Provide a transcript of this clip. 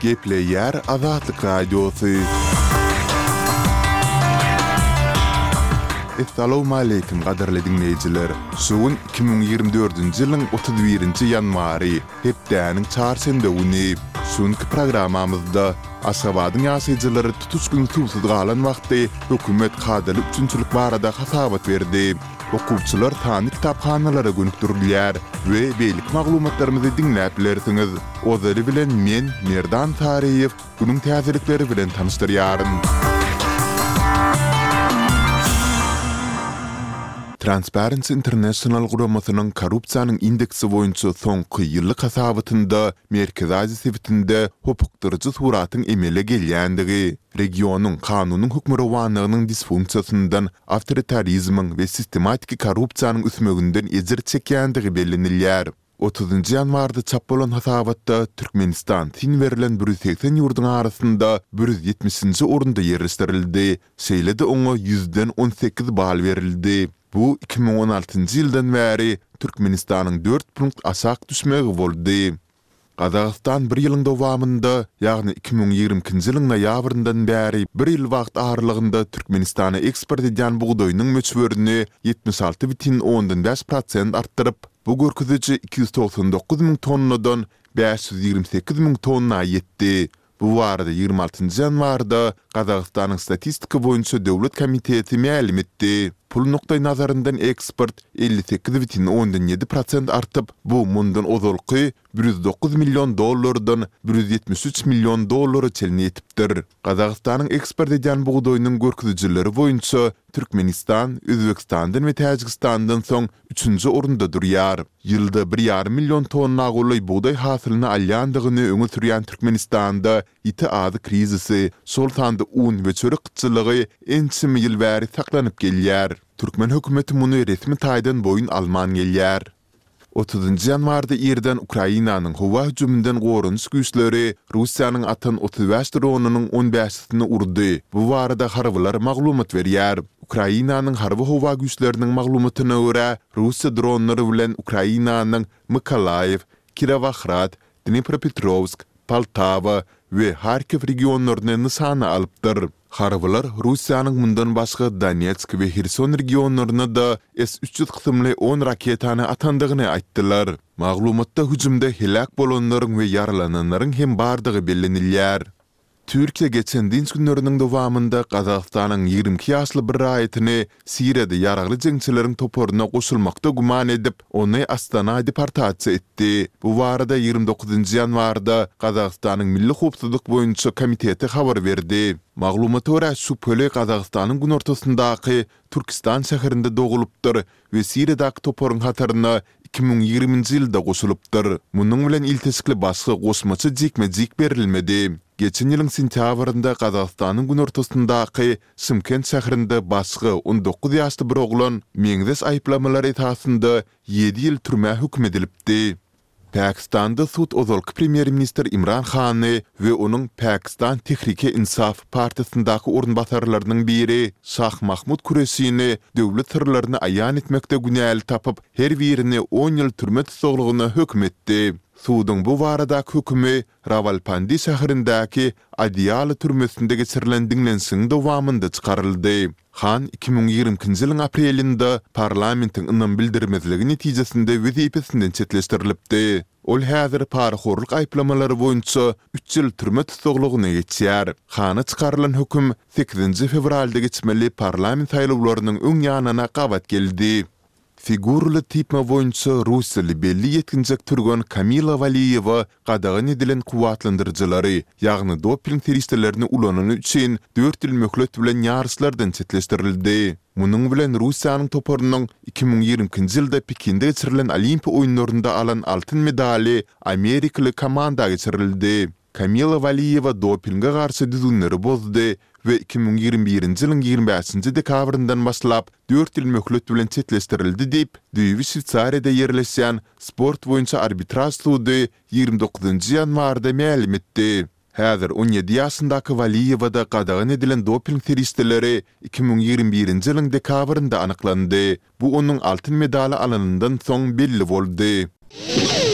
Gepleýär Azatlyk Radiosy. Essalawmaleýkim gadyrly diňleýjiler! Şu gün iki müň ýigrimi dördünji ýylyň otuz birinji ýanwary, hepdäniň çarşenbe güni. Şu günki programmamyzda Aşgabadyň ýaşaýjylary tutuş gün suwsuz galan wagty hökümet kadaly üpjünçilik barada hasabat berdi. Okuwçylar sanly kitaphanalara gönükdirilýär we beýleki maglumatlarymyzy diňläp bilersiňiz. Ozaly bilen men, Merdan Taryýew, günüň täzelikleri bilen tanyşdyrýaryn. Transparency International guramasynyň korrupsiýanyň indeksi boýunça soňky ýyllyk hasabatynda Merkezi Aziýa sebitinde hopukdyryjy suratyň emele gelýändigi, regionyň kanunyň hökmürowanlygynyň disfunksiýasyndan awtoritarizmiň we sistematiki korrupsiýanyň ösmeginden ejir çekýändigi bellenilýär. Otuzynjy ýanwarda çap bolan hasabatda Türkmenistan syn berlen bir ýüz segsen ýurduň arasynda bir ýüz ýetmişinji orunda ýerleşdirildi, şeýle-de oňa ýüzden on sekiz bal berildi. Bu iki müň on altynjy ýyldan bäri Türkmenistanyň dört punkt aşak düşmegi boldy. Gazagystan bir ýylyň dowamynda, ýagny iki müň ýigrimi ikinji ýylyň noýabryndan bäri bir ýyl wagt aralygynda Türkmenistana eksport edýän bugdaýynyň möçberini ýetmiş alty bütin ondan bäş prosent artdyryp, bu görkeziji iki ýüz togsan dokuz müň tonnadan bäş ýüz ýigrimi sekiz müň tonna ýetdi. Bu barada ýigrimi altynjy ýanwarda Gazagystanyň Statistika boýunça döwlet komiteti mälim etdi. Pul nukdaýnazaryndan eksport elli sekiz bütin ondan ýedi prosent artyp, bu mundan ozalky bir ýüz dokuz million dollardan bir ýüz ýetmiş üç million dollara çenli ýetipdir. Gazagystanyň eksport edýän bugdaýynyň görkezijileri boýunça Türkmenistan Özbegistandan we Täjigistandan soň üçünji orunda durýar. Ýylda bir ýarym million tonna golaý bugdaý hasylyny alýandygyny öňe sürýän Türkmenistanda ýiti azyk krizisi, şol sanda un we çörek gytçylygy ençeme ýyl bäri saklanyp gelýär. Türkmen hökümeti muny resmi taýdan boýun alman gelýär. Otuzynjy ýanwarda irden Ukrainanyň howa hüjüminden goranyş güýçleri Russiýanyň atan otuz bäş dronynyň on bäşisini urdy, bu barada harbylar maglumat berýär. Ukrainanyň Harby howa güýçleriniň maglumatyna görä, Russiýa dronlary bilen Ukrainanyň Mykolaýiw, Kirowahrad, Dnepropetrowsk, Poltawa we Harkiw regionlaryny nyşana alypdyr. Harbylar Russiýanyň mundan başga Donetsk we Herson regionlaryna-da S üç ýüz kysymly on raketany atandygyny aýtdylar. Maglumatda hüjümde heläk bolanlaryň we ýaralananlaryň hem bardygy bellenilýär. Türkiýe geçen dynç günleriniň dowamynda Gazagystanyň ýigrimi iki ýaşly bir raýatyny Siriýada ýaragly jeňçileriň toparyna goşulmakda güman edip, ony Astana deportasiýa etdi. Bu barada ýigrimi dokuzynjy ýanwarda Gazagystanyň Milli howpsuzlyk boýunça komiteti habar berdi. Maglumata görä, şübheli Gazagystanyň günortasyndaky Turkistan şäherinde dogulypdyr, we Siriýadaky toparyň hataryna iki müň ýigriminji ýylda goşulypdyr. Munuň bilen ilteşikli başga goşmaça jikme-jik berilmedi. Geçen ýylyň sentýabrynda Gazagystanyň günortasyndaky Şymkent şäherinde başga on dokuz ýaşly bir oglan meňzeş aýyplamalar esasynda ýedi ýyl türmä höküm edilipdi. Pakistanda sud ozalky premýer-ministr Imran Hany we onuň Pakistan Tehrik-e-Insaf partiýasyndaky orunbasarlarynyň biri Şah Mahmud Kuresini döwlet syrlaryny aýan etmekde günäli tapyp, her birini on ýyl türme tussaglygyna höküm etdi. Suduň bu baradaky hökümi Rawalpindi şäherindäki Adiýaly türmesinde geçirilen diňlenişigiň dowamynda çykaryldy. Han iki müň ýigrimi ikinji ýylyň aprelinde parlamentiň ynam bildirmezligi netijesinde wezipesinden çetleşdirilipdi. Ol häzir parahorlyk aýyplamalary boýunça üç ýyl türme tussaglygyna geçýär. Hana çykarylan höküm sekizinji fewralda geçmeli parlament saýlawlarynyň öň ýanyna gabat geldi. Figurly typma boýunça russiýaly belli ýetginjek türgen Kamila Waliýewa gadagan edilen kuwwatlandyryjylary, ýagny doping serişdelerini ulanyny üçin dört ýyl möhlet bilen ýaryşlardan çetleşdirildi. Munuň bilen Russiýanyň toparynyň iki müň ýigrimi ikinji ýylda Pekinde geçirilen Olimpiýa oýunlarynda alan altyn medaly amerikaly komanda geçirildi. Kamila Waliýewa dopinge garşy düzgünleri bozdy we iki müň ýigrimi birinji ýylyň ýigrimi bäşinji dekabryndan başlap dört ýyl möhlet bilen çetleşdirildi diýip, düýbi Şweýsariýada ýerleşýän sport boýunça arbitraž sudy ýigrimi dokuzynjy ýanwarda mälim etdi. Häzir on ýedi ýaşyndaky Waliýewada gadagan edilen doping serişdeleri iki müň ýigrimi birinji ýylyň dekabrynda anyklandy. Bu onuň altyn medaly alanyndan soň belli boldy.